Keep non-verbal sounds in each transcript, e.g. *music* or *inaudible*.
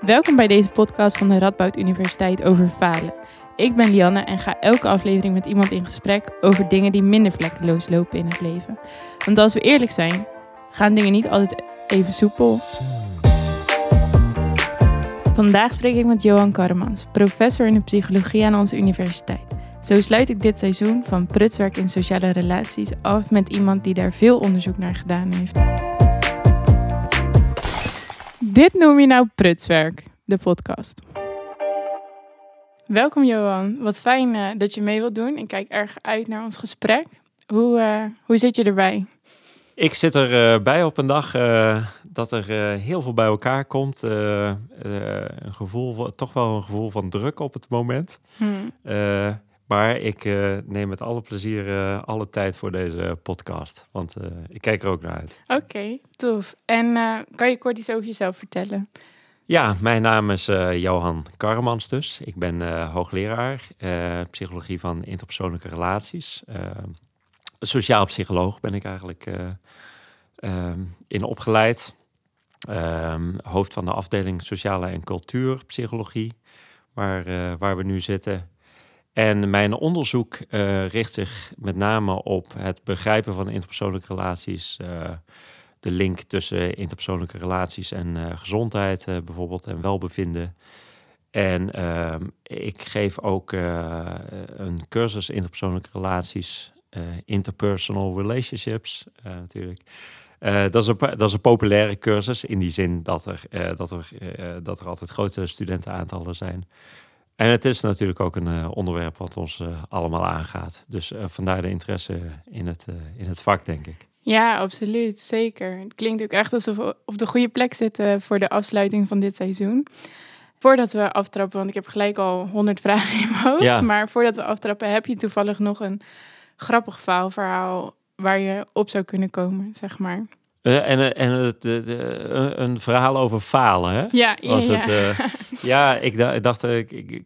Welkom bij deze podcast van de Radboud Universiteit over falen. Ik ben Lianne en ga elke aflevering met iemand in gesprek over dingen die minder vlekkeloos lopen in het leven. Want als we eerlijk zijn, gaan dingen niet altijd even soepel. Vandaag spreek ik met Johan Karremans, professor in de psychologie aan onze universiteit. Zo sluit ik dit seizoen van Prutswerk in sociale relaties af met iemand die daar veel onderzoek naar gedaan heeft. Dit noem je nou Prutswerk, de podcast. Welkom Johan, wat fijn eh, dat je mee wilt doen. Ik kijk erg uit naar ons gesprek. Hoe, eh, hoe zit je erbij? Ik zit erbij uh, bij op een dag uh, dat er uh, heel veel bij elkaar komt. een gevoel, toch wel een gevoel van druk op het moment. Hmm. Maar ik neem met alle plezier alle tijd voor deze podcast. Want ik kijk er ook naar uit. Oké, okay, tof. En kan je kort iets over jezelf vertellen? Ja, mijn naam is Johan Karremans dus. Ik ben hoogleraar psychologie van interpersoonlijke relaties sociaal psycholoog ben ik eigenlijk in opgeleid. Um, hoofd van de afdeling sociale en cultuurpsychologie, waar, waar we nu zitten. En mijn onderzoek uh, richt zich met name op het begrijpen van interpersoonlijke relaties. de link tussen interpersoonlijke relaties en gezondheid bijvoorbeeld en welbevinden. En ehm, ik geef ook een cursus interpersoonlijke relaties interpersonal relationships natuurlijk. Dat, is een, dat is een populaire cursus in die zin dat er, dat er, dat er altijd grote studentenaantallen zijn. En het is natuurlijk ook een onderwerp wat ons allemaal aangaat. Dus vandaar de interesse in het, in het vak, denk ik. Ja, absoluut. Zeker. Het klinkt ook echt alsof we op de goede plek zitten voor de afsluiting van dit seizoen. Voordat we aftrappen, want ik heb gelijk al honderd *laughs* vragen in mijn hoofd. Ja. Maar voordat we aftrappen, heb je toevallig nog een grappig verhaal waar je op zou kunnen komen, zeg maar. Uh, en en het, de, de, een verhaal over falen, hè? Ja, Was ja, het, uh, *laughs* ja ik, ik, dacht, ik, ik,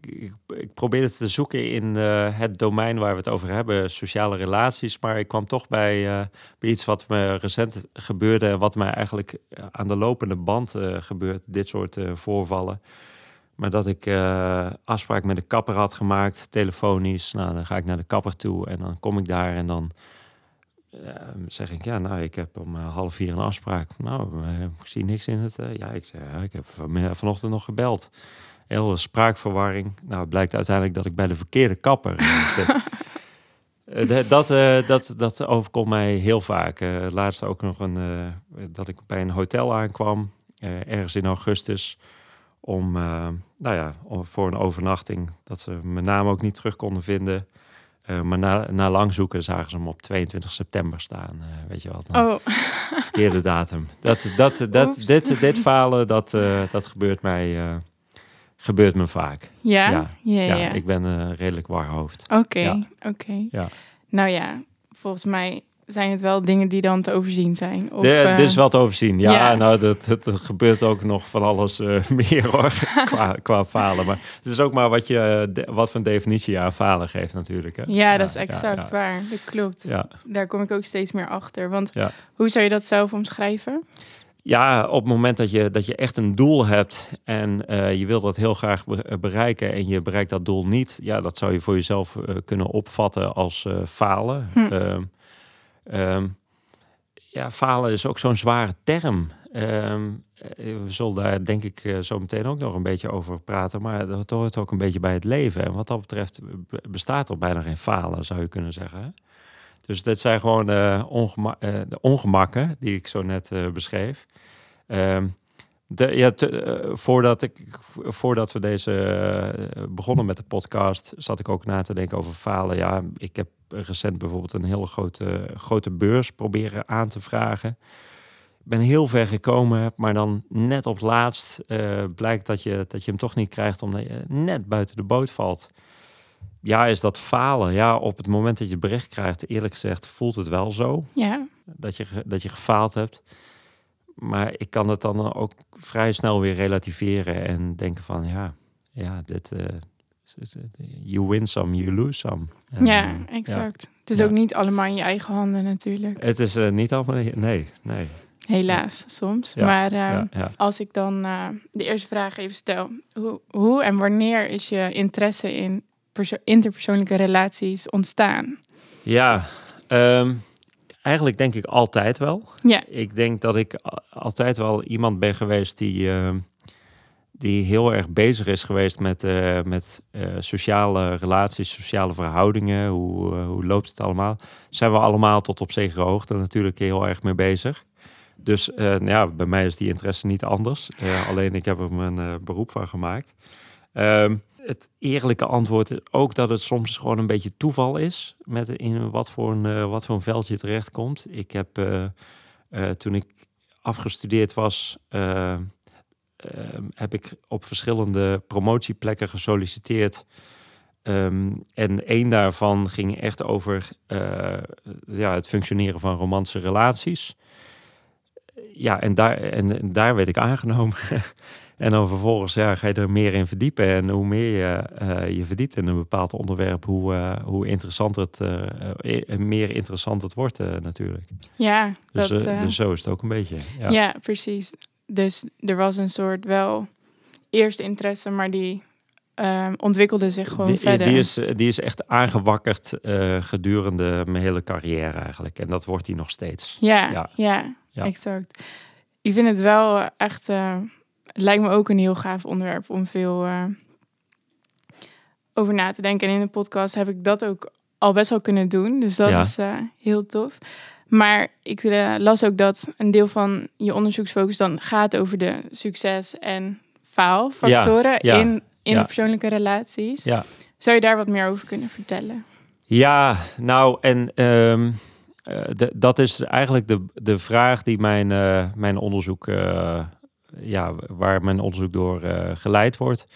ik, probeerde te zoeken in uh, het domein waar we het over hebben, sociale relaties. Maar ik kwam toch bij, bij iets wat me recent gebeurde en wat mij eigenlijk aan de lopende band gebeurt, dit soort voorvallen. Maar dat ik afspraak met de kapper had gemaakt, telefonisch. Nou, dan ga ik naar de kapper toe en dan kom ik daar en dan zeg ik, ja, nou, ik heb om uh, half vier een afspraak. Nou, ik zie niks in het. ja, ik zeg, ja, ik heb van, vanochtend nog gebeld. Heel spraakverwarring. Nou, het blijkt uiteindelijk dat ik bij de verkeerde kapper *laughs* zit. dat, dat, dat overkomt mij heel vaak. laatst ook nog een, dat ik bij een hotel aankwam, ergens in augustus om, uh, nou ja, voor een overnachting. Dat ze mijn naam ook niet terug konden vinden. Uh, maar na, na lang zoeken zagen ze hem op 22 september staan. Uh, weet je wat? Oh. Verkeerde datum. Dat, dat, dat, dit, dit falen, dat, dat gebeurt mij gebeurt me vaak. Ja? Ja, ja, ja. ja. ik ben redelijk warhoofd. Oké, oké. Ja. Nou ja, volgens mij zijn het wel dingen die dan te overzien zijn? Of, de, dit is eh, wel te overzien. Ja, nou, dat, dat, gebeurt ook nog van alles uh, *laughs* meer hoor, *laughs* qua, qua falen. Maar het is ook maar wat, je, de, wat voor definitie je aan falen geeft natuurlijk. Hè? Ja, dat is exact waar. Dat klopt. Ja. Daar kom ik ook steeds meer achter. Want hoe zou je dat zelf omschrijven? Ja, op het moment dat je, dat je echt een doel hebt en uh, je wil dat heel graag bereiken en je bereikt dat doel niet, ja, dat zou je voor jezelf kunnen opvatten als falen. Hm. Ehm, ja, falen is ook zo'n zware term. Um, we zullen daar denk ik eh, zo meteen ook nog een beetje over praten. Maar dat hoort ook een beetje bij het leven. En wat dat betreft bestaat er bijna geen falen, zou je kunnen zeggen. Dus dit zijn gewoon uh, de ongemakken die ik zo net beschreef. Um, de, ja, voordat, ik, voordat we deze begonnen met de podcast, zat ik ook na te denken over falen. Ja, ik heb recent bijvoorbeeld een hele grote, grote beurs proberen aan te vragen. Ik ben heel ver gekomen, maar dan net op laatst uh, blijkt dat je, dat je hem toch niet krijgt omdat je net buiten de boot valt. Ja, is dat falen? Ja, op het moment dat je het bericht krijgt, eerlijk gezegd, voelt het wel zo. Ja. Dat je, dat je gefaald hebt. Maar ik kan het dan ook vrij snel weer relativeren en denken van ja, ja, dit, uh, you win some, you lose some. ja, exact. Het is ook niet allemaal in je eigen handen natuurlijk. Het is uh, niet allemaal, nee, nee. Helaas, soms. maar ehm, als ik dan de eerste vraag even stel. Hoe, hoe en wanneer is je interesse in interpersoonlijke relaties ontstaan? Ja, um, eigenlijk denk ik altijd wel. Ja. Ik denk dat ik altijd wel iemand ben geweest die, uh, die heel erg bezig is geweest met, uh, met uh, sociale relaties, sociale verhoudingen. Hoe, hoe loopt het allemaal? Zijn we allemaal tot op zekere hoogte natuurlijk heel erg mee bezig. Dus nou ja, bij mij is die interesse niet anders. alleen ik heb er mijn beroep van gemaakt. Um, het eerlijke antwoord is ook dat het soms gewoon een beetje toeval is. Met in wat voor een, uh, wat voor een veld je terechtkomt. Ik heb uh, uh, toen ik afgestudeerd was, heb ik op verschillende promotieplekken gesolliciteerd. Um, en één daarvan ging echt over ja, het functioneren van romantische relaties. Ja, en daar, en, en daar werd ik aangenomen. *laughs* En dan vervolgens ja, ga je er meer in verdiepen. En hoe meer je uh, je verdiept in een bepaald onderwerp, hoe, uh, hoe interessanter het, uh, meer interessant het wordt natuurlijk. Ja, dus, dat, dus zo is het ook een beetje. Ja. ja, precies. Dus er was een soort wel eerste interesse, maar die ehm, ontwikkelde zich gewoon die, verder. Die is, die is echt aangewakkerd gedurende mijn hele carrière eigenlijk. En dat wordt die nog steeds. Ja, ja, ja, ja. exact. Ik vind het wel echt het lijkt me ook een heel gaaf onderwerp om veel uh, over na te denken. En in de podcast heb ik dat ook al best wel kunnen doen. Dus dat is uh, heel tof. Maar ik las ook dat een deel van je onderzoeksfocus dan gaat over de succes- en faalfactoren ja, in, in de persoonlijke relaties. Zou je daar wat meer over kunnen vertellen? Ja, nou en um, dat is eigenlijk de, de vraag die mijn, mijn onderzoek ja, waar mijn onderzoek door geleid wordt,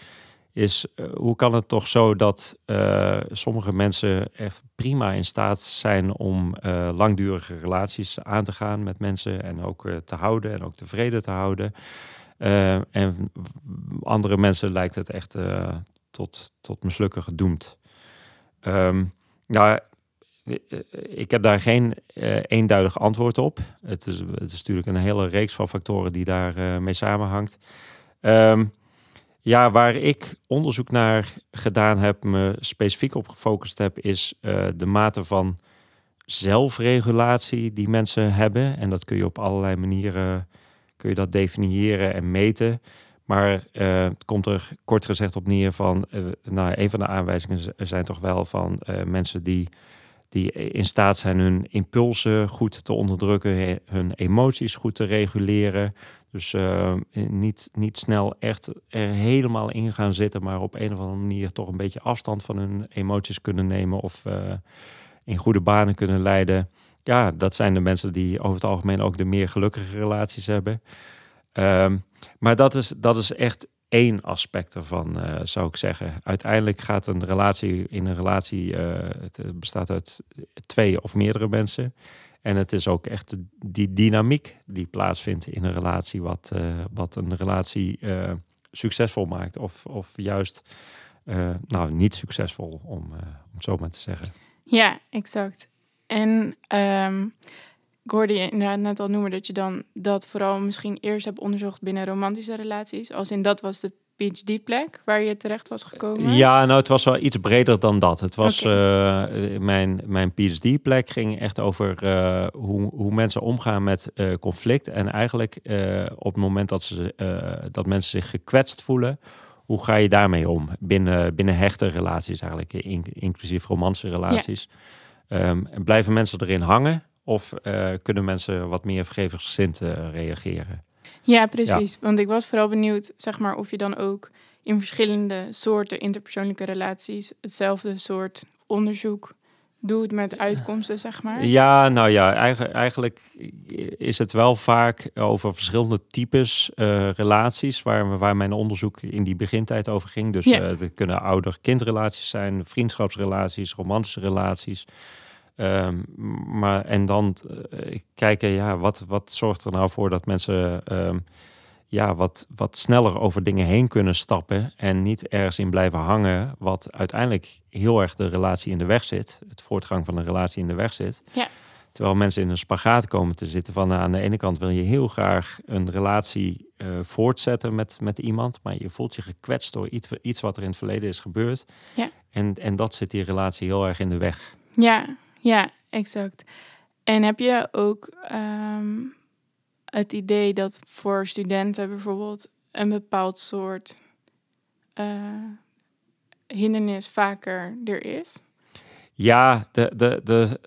is hoe kan het toch zo dat sommige mensen echt prima in staat zijn om langdurige relaties aan te gaan met mensen en ook te houden en ook tevreden te houden. en andere mensen lijkt het echt tot, tot mislukken gedoemd. Um, nou, ik heb daar geen uh, eenduidig antwoord op. Het is, het is natuurlijk een hele reeks van factoren die daar uh, mee samenhangt. Um, ja, waar ik onderzoek naar gedaan heb, me specifiek op gefocust heb, is de mate van zelfregulatie die mensen hebben. En dat kun je op allerlei manieren kun je dat definiëren en meten. Maar het komt er kort gezegd op neer van, nou, een van de aanwijzingen zijn toch wel van mensen die die in staat zijn hun impulsen goed te onderdrukken, hun emoties goed te reguleren. Dus uh, niet, niet snel echt er helemaal in gaan zitten, maar op een of andere manier toch een beetje afstand van hun emoties kunnen nemen of uh, in goede banen kunnen leiden. Ja, dat zijn de mensen die over het algemeen ook de meer gelukkige relaties hebben. Um, maar dat is, dat is echt één aspect ervan, uh, zou ik zeggen. Uiteindelijk gaat een relatie in een relatie, uh, het bestaat uit twee of meerdere mensen. En het is ook echt die dynamiek die plaatsvindt in een relatie, wat, uh, wat een relatie succesvol maakt. Of, of juist nou, niet succesvol, om, om zo maar te zeggen. Ja, exact. En um, ik hoorde je inderdaad net al noemen dat je dan dat vooral misschien eerst hebt onderzocht binnen romantische relaties. Als in dat was de PhD-plek waar je terecht was gekomen? Ja, nou, het was wel iets breder dan dat. Het was okay. uh, mijn, mijn PhD-plek ging echt over uh, hoe, hoe mensen omgaan met uh, conflict. En eigenlijk op het moment dat, ze, dat mensen zich gekwetst voelen, hoe ga je daarmee om? Binnen, binnen hechte relaties eigenlijk, inclusief romantische relaties. Ja. Um, blijven mensen erin hangen? Of uh, kunnen mensen wat meer vergevingsgezind uh, reageren? Ja, precies. Want ik was vooral benieuwd, zeg maar, of je dan ook in verschillende soorten interpersoonlijke relaties hetzelfde soort onderzoek doet met uitkomsten, zeg maar. Ja, nou ja, eigenlijk, eigenlijk is het wel vaak over verschillende types uh, relaties waar, waar mijn onderzoek in die begintijd over ging. Dus ja. het kunnen ouder-kindrelaties zijn, vriendschapsrelaties, romantische relaties. Um, maar en dan uh, kijken, ja, wat, wat zorgt er nou voor dat mensen um, ja, wat, wat sneller over dingen heen kunnen stappen en niet ergens in blijven hangen, wat uiteindelijk heel erg de relatie in de weg zit, het voortgang van de relatie in de weg zit. Ja. Terwijl mensen in een spagaat komen te zitten van nou, aan de ene kant wil je heel graag een relatie uh, voortzetten met, met iemand, maar je voelt je gekwetst door iets, iets wat er in het verleden is gebeurd. Ja. En, en dat zit die relatie heel erg in de weg. Ja, ja, exact. En heb je ook ehm, het idee dat voor studenten bijvoorbeeld een bepaald soort uh, hindernis vaker er is? Ja, de, de, de,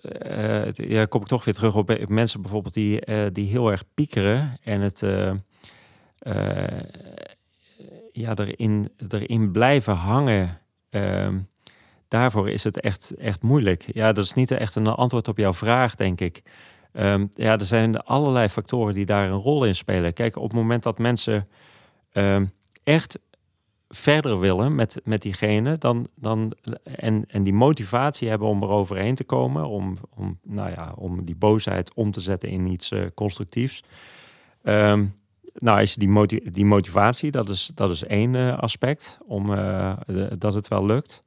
uh, ja, kom ik toch weer terug op mensen bijvoorbeeld die, uh, die heel erg piekeren en het ja, erin, erin blijven hangen. Ehm, daarvoor is het echt, echt moeilijk. Ja, dat is niet echt een antwoord op jouw vraag, denk ik. Um, ja, er zijn allerlei factoren die daar een rol in spelen. Kijk, op het moment dat mensen um, echt verder willen met, met diegene, dan, dan, en, en die motivatie hebben om er overheen te komen, om, om, nou ja, om die boosheid om te zetten in iets uh, constructiefs. Um, nou, is die, die motivatie, dat is, dat is één uh, aspect, om, de, dat het wel lukt.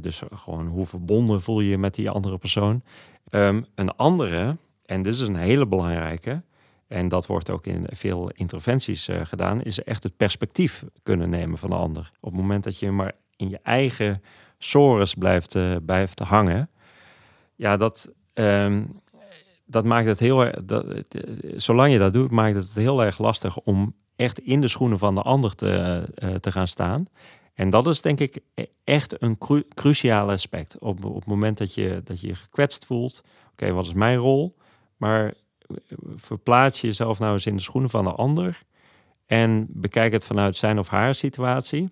Dus gewoon hoe verbonden voel je je met die andere persoon. Um, een andere, en dit is een hele belangrijke, en dat wordt ook in veel interventies uh, gedaan, is echt het perspectief kunnen nemen van de ander. Op het moment dat je maar in je eigen sores blijft, uh, blijft hangen, ja, dat, um, dat maakt het heel erg. Zolang je dat doet, maakt het heel erg lastig om echt in de schoenen van de ander te, te gaan staan. En dat is denk ik e-, echt een cru cruciaal aspect. Op, op het moment dat je dat je, gekwetst voelt, oké, wat is mijn rol? Maar verplaats jezelf nou eens in de schoenen van de ander en bekijk het vanuit zijn of haar situatie.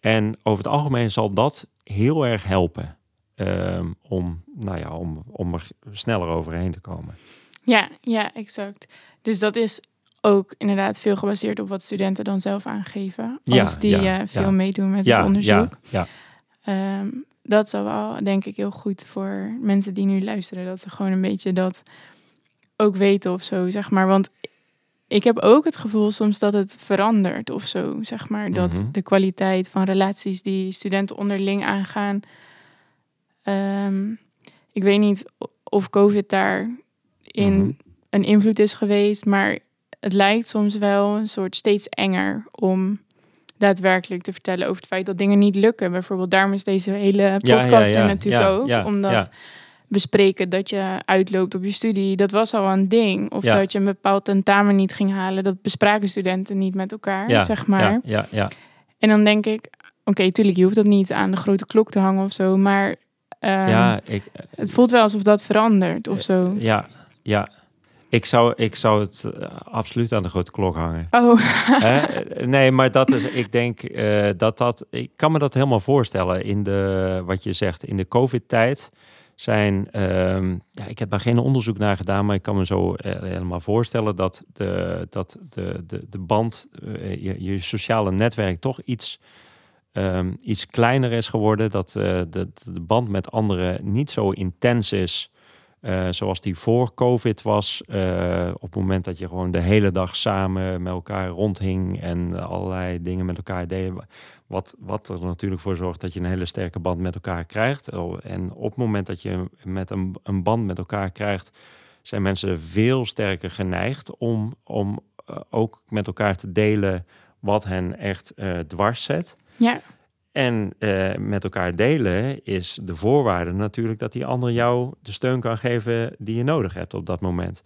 En over het algemeen zal dat heel erg helpen um, om, nou ja, om, om er sneller overheen te komen. Ja, ja, exact. Dus dat is ook inderdaad veel gebaseerd op wat studenten dan zelf aangeven. Als ja, die ja, uh, veel ja. meedoen met het onderzoek. Ja, um, dat zou wel, denk ik, heel goed voor mensen die nu luisteren. Dat ze gewoon een beetje dat ook weten of zo, zeg maar. Want ik heb ook het gevoel soms dat het verandert of zo, zeg maar. Dat Mhm. de kwaliteit van relaties die studenten onderling aangaan. Ehm, ik weet niet of COVID daarin Mhm. een invloed is geweest, maar het lijkt soms wel een soort steeds enger om daadwerkelijk te vertellen over het feit dat dingen niet lukken. Bijvoorbeeld daarom is deze hele ja, podcast ja, er natuurlijk ook, omdat bespreken dat je uitloopt op je studie, dat was al een ding. Of Ja. dat je een bepaald tentamen niet ging halen, dat bespraken studenten niet met elkaar, Ja, zeg maar. Ja, ja, ja. En dan denk ik, oké, tuurlijk, je hoeft dat niet aan de grote klok te hangen of zo, maar ehm, ja, ik, het voelt wel alsof dat verandert of zo. ja, ja. Ik zou, ik zou het eh, absoluut aan de grote klok hangen. Oh, Hè? *laughs* Nee, maar dat is, ik denk eh, dat dat, ik kan me dat helemaal voorstellen in de, wat je zegt, in de COVID-tijd zijn, ehm, ja, ik heb daar geen onderzoek naar gedaan, maar ik kan me zo eh, helemaal voorstellen dat de, dat de, de, de band, je, je sociale netwerk toch iets, ehm, iets kleiner is geworden, dat de, de band met anderen niet zo intens is. Eh, zoals die voor COVID was. eh, op het moment dat je gewoon de hele dag samen met elkaar rondhing en allerlei dingen met elkaar deed. Wat, wat er natuurlijk voor zorgt dat je een hele sterke band met elkaar krijgt. Oh, En op het moment dat je met een, een band met elkaar krijgt, zijn mensen veel sterker geneigd om, om eh, ook met elkaar te delen wat hen echt dwars zet. ja, En eh, met elkaar delen is de voorwaarde natuurlijk dat die ander jou de steun kan geven die je nodig hebt op dat moment.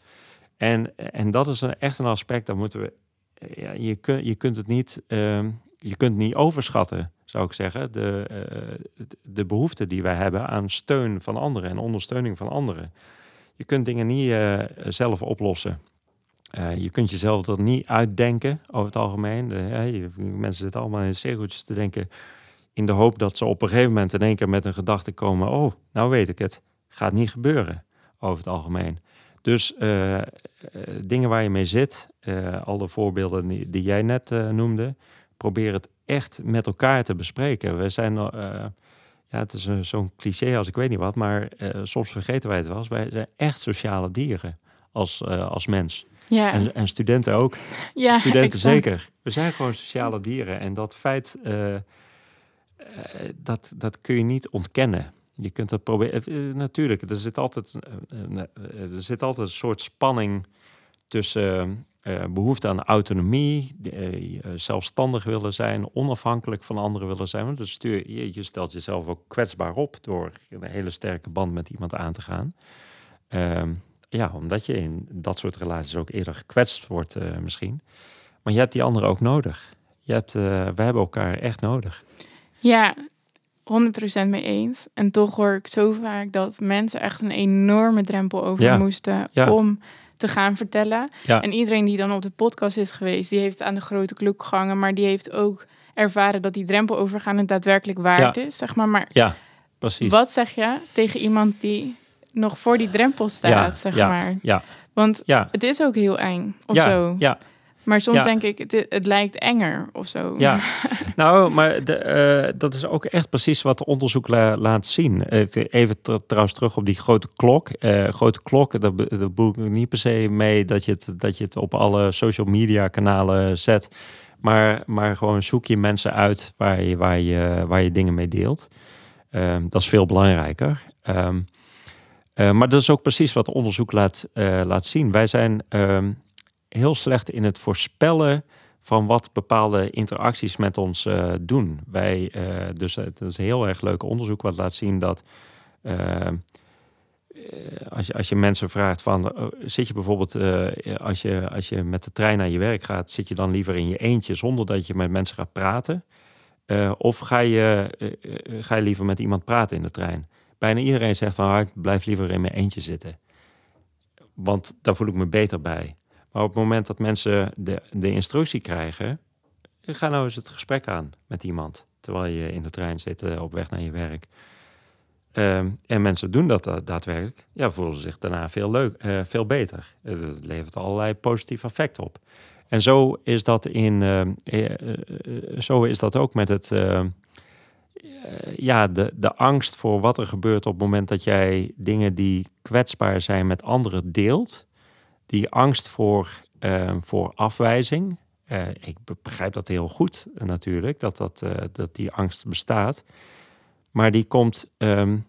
En, en dat is een, echt een aspect, daar moeten we. eh, Ja, je, kun, je kunt het niet, ehm, je kunt niet overschatten, zou ik zeggen. De, eh, de behoefte die wij hebben aan steun van anderen en ondersteuning van anderen. Je kunt dingen niet zelf oplossen. Je kunt jezelf er niet uitdenken over het algemeen. Mensen zitten allemaal in cirkeltjes te denken in de hoop dat ze op een gegeven moment in één keer met een gedachte komen: oh, nou weet ik het, gaat niet gebeuren over het algemeen. Dus eh, eh, dingen waar je mee zit, eh, al de voorbeelden die, die jij net eh, noemde, probeer het echt met elkaar te bespreken. We zijn, eh, ja, het is een- zo'n cliché als ik weet niet wat, maar eh, soms vergeten wij het wel eens. Wij zijn echt sociale dieren als, eh, als mens. ja, En, en studenten ook. ja, Studenten exact. zeker. We zijn gewoon sociale dieren. En dat feit, eh, eh, dat, dat kun je niet ontkennen. je kunt het proberen. natuurlijk, er zit, altijd, er zit altijd een soort spanning tussen behoefte aan autonomie, zelfstandig willen zijn, onafhankelijk van anderen willen zijn. Want stuur, je, je stelt jezelf ook kwetsbaar op door een hele sterke band met iemand aan te gaan. Ehm, ja, omdat je in dat soort relaties ook eerder gekwetst wordt misschien. Maar je hebt die anderen ook nodig. Je hebt, we hebben elkaar echt nodig. Ja, 100% mee eens. En toch hoor ik zo vaak dat mensen echt een enorme drempel over moesten om te gaan vertellen. En iedereen die dan op de podcast is geweest, die heeft aan de grote klok gehangen, maar die heeft ook ervaren dat die drempel overgaan het daadwerkelijk waard is, zeg maar. Maar ja, precies. Wat zeg je tegen iemand die nog voor die drempel staat, zeg maar? Ja. Want het is ook heel eng, of zo. Ja, maar soms denk ik, het, het, lijkt enger of zo. Ja, *laughs* nou, maar de, uh, dat is ook echt precies wat onderzoek laat zien. Even trouwens terug op die grote klok. Uh, grote klok, dat, dat ik niet per se mee dat je, het, dat je het op alle social media kanalen zet. Maar, maar gewoon zoek je mensen uit waar je, waar je, waar je dingen mee deelt. Uh, dat is veel belangrijker. Um, maar dat is ook precies wat onderzoek laat, laat zien. Wij zijn ehm, heel slecht in het voorspellen van wat bepaalde interacties met ons uh, doen. Wij, uh, dus het is een heel erg leuk onderzoek wat laat zien dat uh, als, je, als je mensen vraagt van zit je bijvoorbeeld als, je, als je met de trein naar je werk gaat, zit je dan liever in je eentje zonder dat je met mensen gaat praten? of ga je, ga je liever met iemand praten in de trein? Bijna iedereen zegt van ah, ik blijf liever in mijn eentje zitten. Want daar voel ik me beter bij. Maar op het moment dat mensen de, de instructie krijgen, ga nou eens het gesprek aan met iemand terwijl je in de trein zit eh, op weg naar je werk. Ehm, en mensen doen dat daadwerkelijk, ja, voelen ze zich daarna veel, leuk, uh, veel beter. Het levert allerlei positieve effecten op. En zo is dat, in, uh, zo is dat ook met het, ehm, ja, de, de angst voor wat er gebeurt op het moment dat jij dingen die kwetsbaar zijn met anderen deelt die angst voor, uh, voor afwijzing. Uh, ik begrijp dat heel goed natuurlijk, dat, dat, uh, dat die angst bestaat. Maar die komt, um,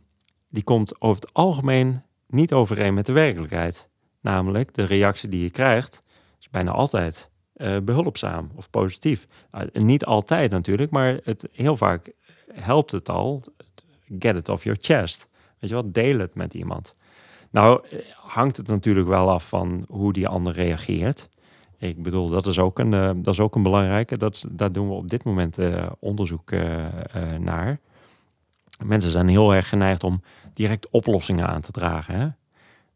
die komt over het algemeen niet overeen met de werkelijkheid. Namelijk, de reactie die je krijgt is bijna altijd behulpzaam of positief. niet altijd natuurlijk, maar het, heel vaak helpt het al. Get it off your chest. Weet je wat? Deel het met iemand. Nou, eh, hangt het natuurlijk wel af van hoe die ander reageert. Ik bedoel, dat is ook een, uh, dat is ook een belangrijke. Dat, daar doen we op dit moment uh, onderzoek naar. Mensen zijn heel erg geneigd om direct oplossingen aan te dragen. Hè?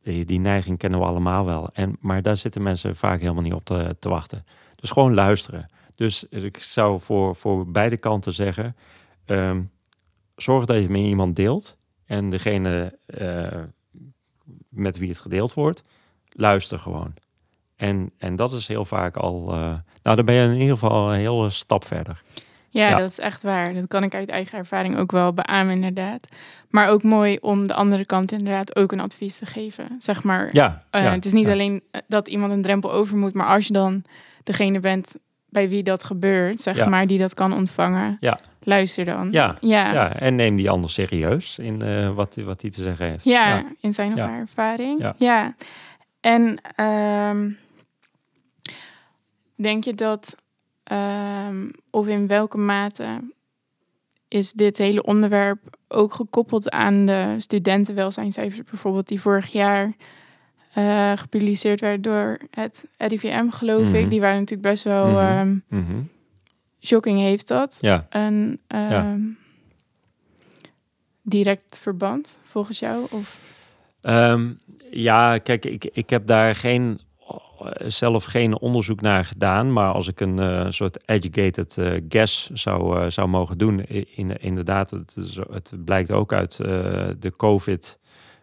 Die, die neiging kennen we allemaal wel. En, maar daar zitten mensen vaak helemaal niet op te, te wachten. Dus gewoon luisteren. Dus ik zou voor, voor beide kanten zeggen: um, zorg dat je met iemand deelt. En degene met wie het gedeeld wordt, luister gewoon. En, en dat is heel vaak al. Uh, nou, dan ben je in ieder geval een hele stap verder. Ja, dat is echt waar. Dat kan ik uit eigen ervaring ook wel beamen, inderdaad. Maar ook mooi om de andere kant inderdaad ook een advies te geven. Zeg maar, ja, uh, het is niet alleen dat iemand een drempel over moet, maar als je dan degene bent bij wie dat gebeurt, zeg maar, die dat kan ontvangen, ja. Luister dan. Ja, ja. ja. en neem die ander serieus in uh, wat, wat hij te zeggen heeft. Ja, in zijn of haar ervaring. Ja. En um, denk je dat, um, of in welke mate is dit hele onderwerp ook gekoppeld aan de studentenwelzijncijfers bijvoorbeeld die vorig jaar uh, gepubliceerd werd door het RIVM, geloof ik. Mhm. Die waren natuurlijk best wel mm shocking, heeft dat. Ja. Een ja. Ehm, direct verband, volgens jou? Of? Um, ja, kijk, ik, ik heb daar geen zelf geen onderzoek naar gedaan, maar als ik een uh, soort educated uh, guess zou, uh, zou mogen doen, in, inderdaad, het, het blijkt ook uit de COVID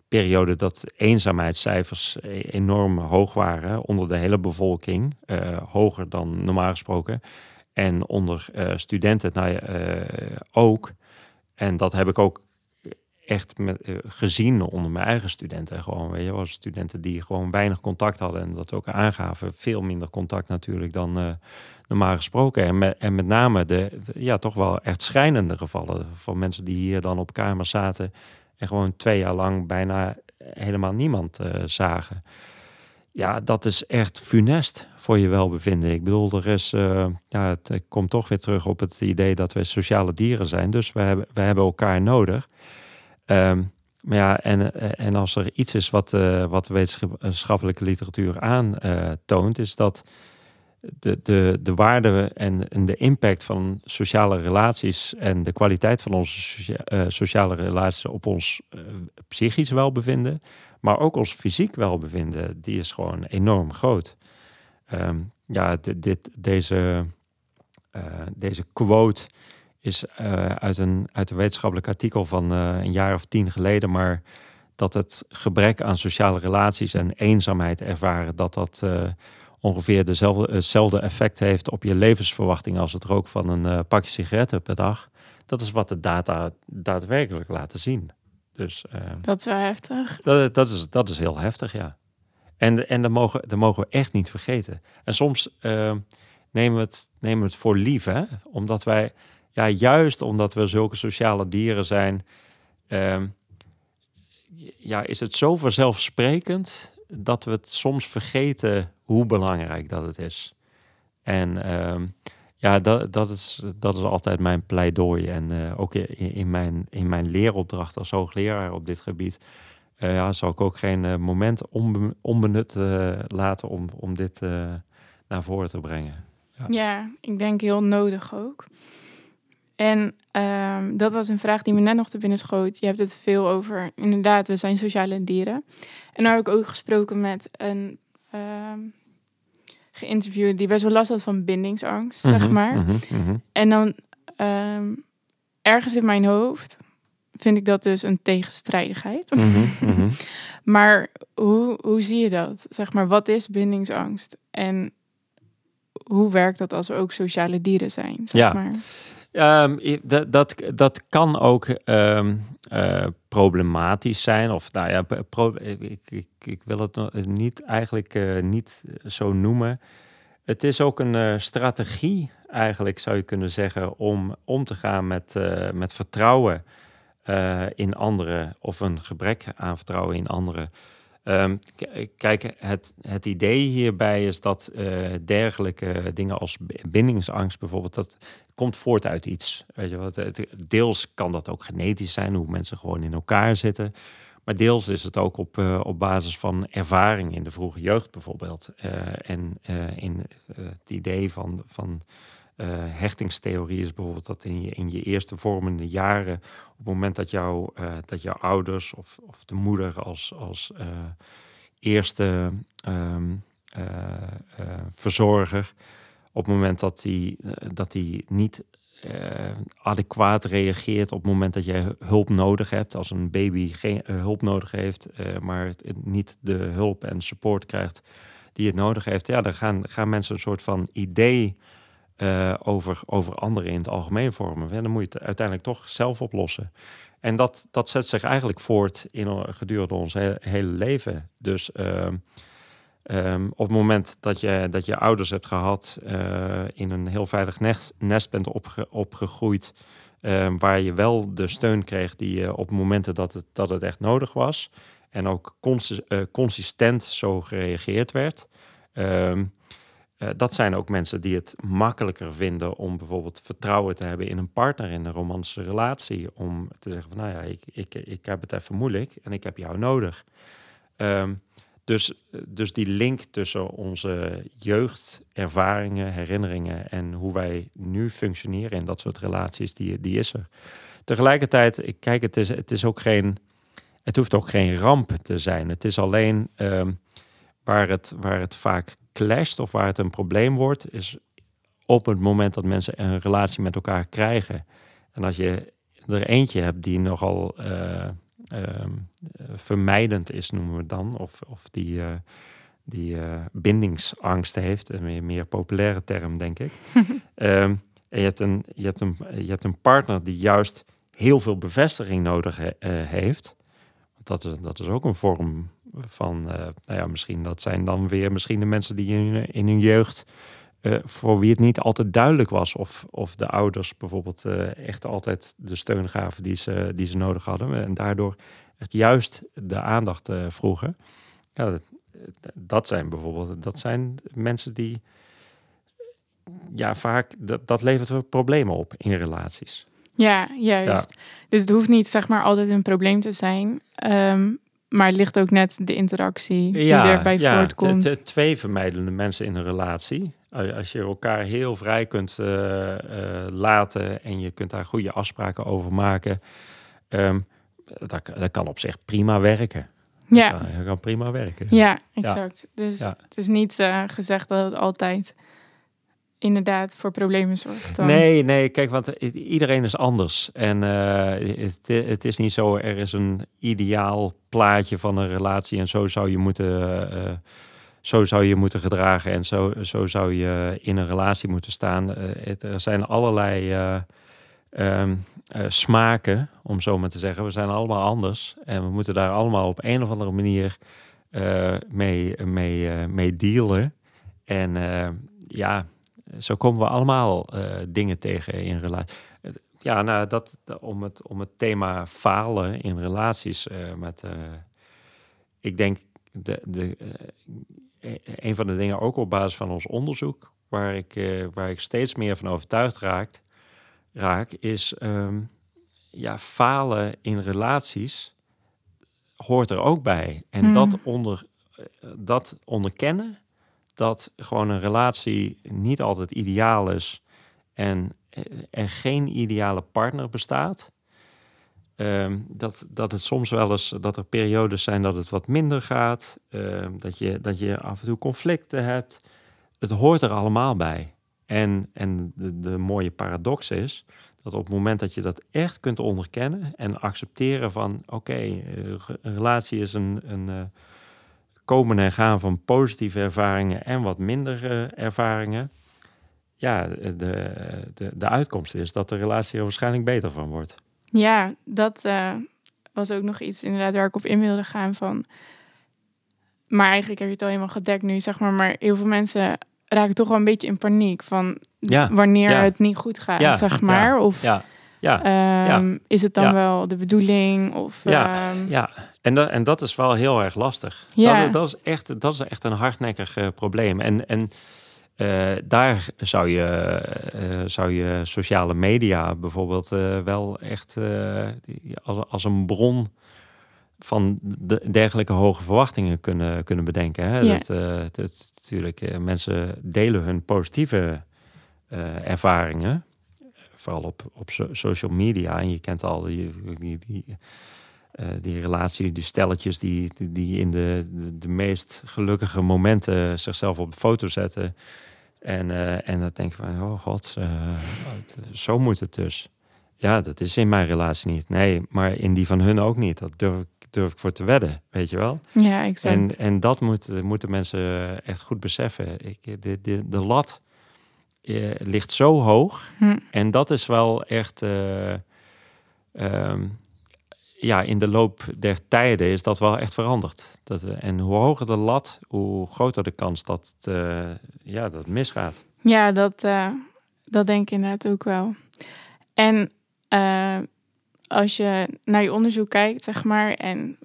periode dat eenzaamheidscijfers e-, enorm hoog waren onder de hele bevolking, hoger dan normaal gesproken. En onder uh, studenten nou, uh, ook. En dat heb ik ook echt met, gezien onder mijn eigen studenten. Gewoon, weet je, was studenten die gewoon weinig contact hadden en dat ook aangaven. Veel minder contact natuurlijk dan normaal gesproken. En met, en met name de, ja, toch wel echt schrijnende gevallen van mensen die hier dan op kamers zaten en gewoon twee jaar lang bijna helemaal niemand zagen. Ja, dat is echt funest voor je welbevinden. Ik bedoel, er is, ja, het komt toch weer terug op het idee dat we sociale dieren zijn. Dus we hebben, we hebben elkaar nodig. Um, maar ja, en, en als er iets is wat, uh, wat de wetenschappelijke literatuur aantoont, is dat de, de, de waarde en, en de impact van sociale relaties en de kwaliteit van onze sociale relaties op ons psychisch welbevinden, maar ook ons fysiek welbevinden, die is gewoon enorm groot. Um, ja, dit, deze, deze quote is uh, uit, een, uit een wetenschappelijk artikel van uh, een jaar of tien geleden, maar dat het gebrek aan sociale relaties en eenzaamheid ervaren, dat dat ongeveer dezelfde, hetzelfde effect heeft op je levensverwachting als het roken van een pakje sigaretten per dag. Dat is wat de data daadwerkelijk laten zien. Dus, dat is wel heftig. Dat, dat, is, dat is heel heftig, ja. En, en dat, mogen, dat mogen we echt niet vergeten. En soms nemen, we het, nemen we het voor lief, hè? omdat wij ja, juist omdat we zulke sociale dieren zijn, ehm, ja, is het zo vanzelfsprekend dat we het soms vergeten hoe belangrijk dat het is. En ehm, ja, dat, dat, is, dat is altijd mijn pleidooi. En uh, ook in, mijn, in mijn leeropdracht als hoogleraar op dit gebied, uh, ja, zal ik ook geen uh, moment onbenut laten om, om dit naar voren te brengen. Ja. ja, ik denk heel nodig ook. En um, dat was een vraag die me net nog te binnen schoot. Je hebt het veel over, inderdaad, we zijn sociale dieren. En daar heb ik ook gesproken met een geïnterviewde die best wel last had van bindingsangst, zeg mhm, maar. Mm -hmm, En dan um, ergens in mijn hoofd vind ik dat dus een tegenstrijdigheid. *laughs* Mhm, maar hoe, hoe zie je dat? Zeg maar, wat is bindingsangst? En hoe werkt dat als we ook sociale dieren zijn? Zeg ja. Maar? Um, dat, dat, dat kan ook um, uh, problematisch zijn. Of nou ja, ik, ik, ik, wil het niet eigenlijk uh, niet zo noemen. Het is ook een uh, strategie, eigenlijk zou je kunnen zeggen, om om te gaan met, met vertrouwen in anderen of een gebrek aan vertrouwen in anderen. Um, kijk, het, het idee hierbij is dat uh, dergelijke dingen als bindingsangst bijvoorbeeld, dat komt voort uit iets. Weet je wat? Het, deels kan dat ook genetisch zijn, hoe mensen gewoon in elkaar zitten. Maar deels is het ook op, uh, op basis van ervaring in de vroege jeugd bijvoorbeeld. Uh, en in het idee van, van uh, hechtingstheorie is bijvoorbeeld dat in je, in je eerste vormende jaren, op het moment dat, jou, uh, dat jouw ouders of, of de moeder als, als uh, eerste um, verzorger, op het moment dat die, dat die niet adequaat reageert op het moment dat jij hulp nodig hebt, als een baby geen hulp nodig heeft, maar niet de hulp en support krijgt die het nodig heeft, ja, dan gaan, gaan mensen een soort van idee uh, over, over anderen in het algemeen vormen. En dan moet je het uiteindelijk toch zelf oplossen. En dat, dat zet zich eigenlijk voort in, gedurende ons hele leven. Dus uh, um, op het moment dat je, dat je ouders hebt gehad, uh, in een heel veilig nest, nest bent opge, opgegroeid, ehm, waar je wel de steun kreeg die je op momenten dat het, dat het echt nodig was, en ook cons consistent zo gereageerd werd. Uh, dat zijn ook mensen die het makkelijker vinden om bijvoorbeeld vertrouwen te hebben in een partner in een romantische relatie. Om te zeggen van nou ja, ik, ik, ik heb het even moeilijk en ik heb jou nodig. Um, dus, dus die link tussen onze jeugdervaringen, herinneringen en hoe wij nu functioneren in dat soort relaties, die, die is er. Tegelijkertijd, ik kijk, het is, het is ook geen, het hoeft ook geen ramp te zijn. Het is alleen um, waar, het, waar het vaak clasht of waar het een probleem wordt, is op het moment dat mensen een relatie met elkaar krijgen. En als je er eentje hebt die nogal uh, uh, vermijdend is, noemen we het dan, of, of die, uh, die bindingsangst heeft, een meer, meer populaire term, denk ik. um, *laughs* en je hebt, een, je, hebt een, je hebt een partner die juist heel veel bevestiging nodig he, heeft. Dat is, dat is ook een vorm van, uh, nou ja, misschien dat zijn dan weer misschien de mensen die in, in hun jeugd voor wie het niet altijd duidelijk was of, of de ouders bijvoorbeeld echt altijd de steun gaven die ze, die ze nodig hadden. En daardoor echt juist de aandacht vroegen. Ja, dat, dat zijn bijvoorbeeld dat zijn mensen die ja, vaak dat, dat levert problemen op in relaties. Ja, juist. Dus het hoeft niet zeg maar altijd een probleem te zijn. Ehm, maar het ligt ook net de interactie die erbij ja, voortkomt. De twee vermijdende mensen in een relatie. Als je elkaar heel vrij kunt uh, laten en je kunt daar goede afspraken over maken, um, dat, dat kan op zich prima werken. Ja. Dat kan, prima werken. Ja, exact. Dus het is niet uh, gezegd dat het altijd inderdaad voor problemen zorgt. Dan. Nee, nee, kijk, want iedereen is anders. En uh, het, het, is niet zo, er is een ideaal plaatje van een relatie en zo zou je moeten, uh, zo zou je moeten gedragen en zo, zo zou je in een relatie moeten staan. Uh, het, er zijn allerlei um, smaken, om zo maar te zeggen. We zijn allemaal anders en we moeten daar allemaal op een of andere manier mee, mee, mee dealen. En ja, zo komen we allemaal uh, dingen tegen in relatie. Ja, nou, dat, om, het, om het thema falen in relaties. Uh, met, uh, ik denk, de, de, een van de dingen ook op basis van ons onderzoek, waar ik, waar ik steeds meer van overtuigd raakt, raak, is um, ja, falen in relaties hoort er ook bij. En hmm. dat, onder, dat onderkennen dat gewoon een relatie niet altijd ideaal is en er geen ideale partner bestaat. Um, dat, dat het soms wel eens, dat er periodes zijn dat het wat minder gaat, um, dat, je, dat je af en toe conflicten hebt. Het hoort er allemaal bij. En, en de, mooie paradox is dat op het moment dat je dat echt kunt onderkennen en accepteren van oké, eh, een relatie is een, een, uh, komen en gaan van positieve ervaringen en wat mindere ervaringen. Ja, de, de, de uitkomst is dat de relatie er waarschijnlijk beter van wordt. Ja, dat uh, was ook nog iets inderdaad waar ik op in wilde gaan van. Maar eigenlijk heb je het al helemaal gedekt nu, zeg maar. Maar heel veel mensen raken toch wel een beetje in paniek van ja, wanneer ja. het niet goed gaat, ja, zeg maar. Of ja, um, is het dan wel de bedoeling? Of, ja, um... ja. En, dat, en dat is wel heel erg lastig. Ja. Dat, dat, is, echt, dat is echt een hardnekkig uh, probleem. En, en uh, daar zou je, uh, zou je sociale media bijvoorbeeld wel echt als, als een bron van de, dergelijke hoge verwachtingen kunnen, kunnen bedenken. Hè? Ja. Dat, dat, natuurlijk, mensen delen hun positieve ervaringen vooral op, op social media. En je kent al die, die, die, uh, die relatie, die stelletjes die, die in de, de, de, meest gelukkige momenten zichzelf op de foto zetten. En, uh, en dan denk je van, oh god, uh, zo moet het dus. Ja, dat is in mijn relatie niet. Nee, maar in die van hun ook niet. Dat durf ik, durf ik voor te wedden, weet je wel? Ja, exact. En, en dat moet, moeten mensen echt goed beseffen. Ik, de, de, de lat ligt zo hoog. Hm. En dat is wel echt. Um, ja, in de loop der tijden is dat wel echt veranderd. Dat, uh, en hoe hoger de lat, hoe groter de kans dat, ja, dat het misgaat. Ja, dat, dat denk ik inderdaad ook wel. En als je naar je onderzoek kijkt, zeg maar, en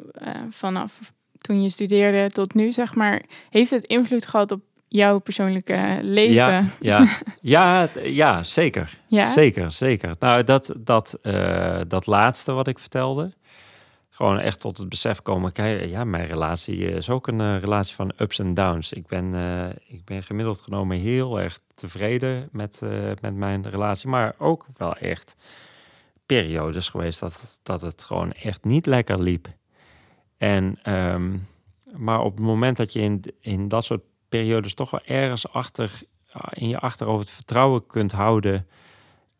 vanaf toen je studeerde tot nu, zeg maar, heeft het invloed gehad op jouw persoonlijke leven. Ja, ja, *laughs* ja, ja zeker. Ja? Zeker, zeker. Nou, dat, dat, uh, dat laatste wat ik vertelde. Gewoon echt tot het besef komen. Kijk, ja, mijn relatie is ook een uh, relatie van ups en downs. Ik ben, uh, ik ben gemiddeld genomen heel erg tevreden met, met mijn relatie. Maar ook wel echt periodes geweest dat, dat het gewoon echt niet lekker liep. En, um, maar op het moment dat je in, in dat soort periodes toch wel ergens achter in je achterhoofd het vertrouwen kunt houden.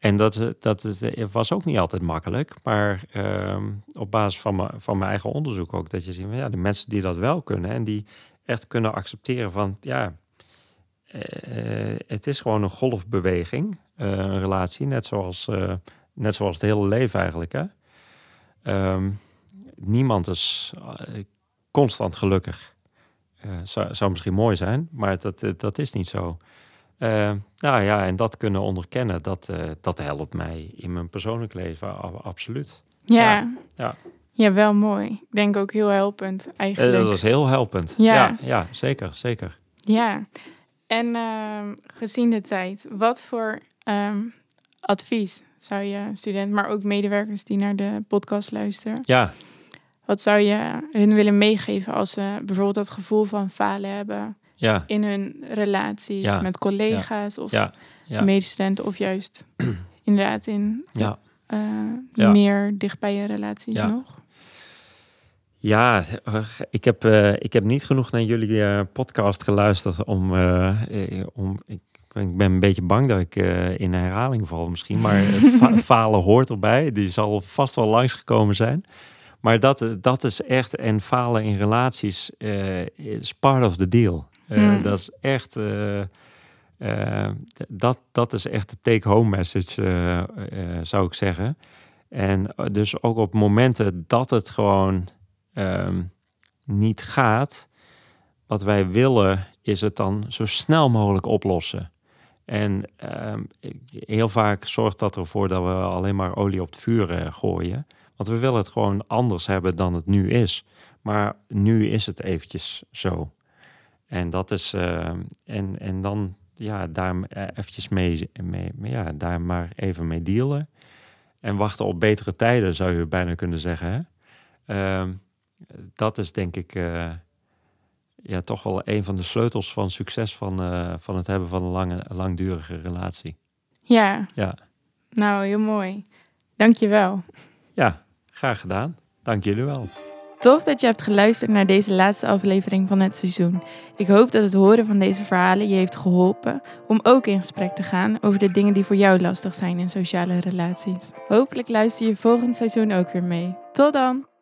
En dat, dat is, was ook niet altijd makkelijk. Maar uh, op basis van, van mijn eigen onderzoek ook. Dat je ziet, ja, de mensen die dat wel kunnen. En die echt kunnen accepteren van, ja, uh, het is gewoon een golfbeweging. Een relatie, net zoals, net zoals het hele leven eigenlijk. Hè? Um, niemand is constant gelukkig. Zou, zou, misschien mooi zijn, maar dat, dat is niet zo. Nou ja, en dat kunnen onderkennen, dat, dat helpt mij in mijn persoonlijk leven absoluut. Ja. ja. ja. wel mooi. Ik denk ook heel helpend eigenlijk. dat is heel helpend. Ja, ja, zeker, zeker. Ja, en ehm, gezien de tijd, wat voor ehm, advies zou je student, maar ook medewerkers die naar de podcast luisteren, ja. wat zou je hun willen meegeven als ze bijvoorbeeld dat gevoel van falen hebben ja. in hun relaties met collega's of medestudenten of juist *clears throat* inderdaad in. Uh, meer dicht bij je relaties nog? Ja, ik heb, uh, ik heb niet genoeg naar jullie uh, podcast geluisterd om. om ik, ik, ben een beetje bang dat ik in herhaling val misschien. Maar *laughs* falen hoort erbij. Die zal vast wel langsgekomen zijn. Maar dat, dat is echt. En falen in relaties is part of the deal. Hmm. Dat is echt. dat, dat is echt de take-home message, zou ik zeggen. En dus ook op momenten dat het gewoon Ehm, niet gaat, wat wij willen is het dan zo snel mogelijk oplossen. En ehm, heel vaak zorgt dat ervoor dat we alleen maar olie op het vuur uh, gooien. Want we willen het gewoon anders hebben dan het nu is. Maar nu is het eventjes zo. En dat is. Uh, en, en dan ja, daar eh, eventjes mee, mee, ja, daar maar even mee dealen. En wachten op betere tijden, zou je bijna kunnen zeggen. Hè? dat is denk ik uh, ja, toch wel een van de sleutels van succes van, van het hebben van een lange, langdurige relatie. Ja. ja. Nou, heel mooi. Dank je wel. Ja, graag gedaan. Dank jullie wel. Tof dat je hebt geluisterd naar deze laatste aflevering van het seizoen. Ik hoop dat het horen van deze verhalen je heeft geholpen om ook in gesprek te gaan over de dingen die voor jou lastig zijn in sociale relaties. Hopelijk luister je volgend seizoen ook weer mee. Tot dan!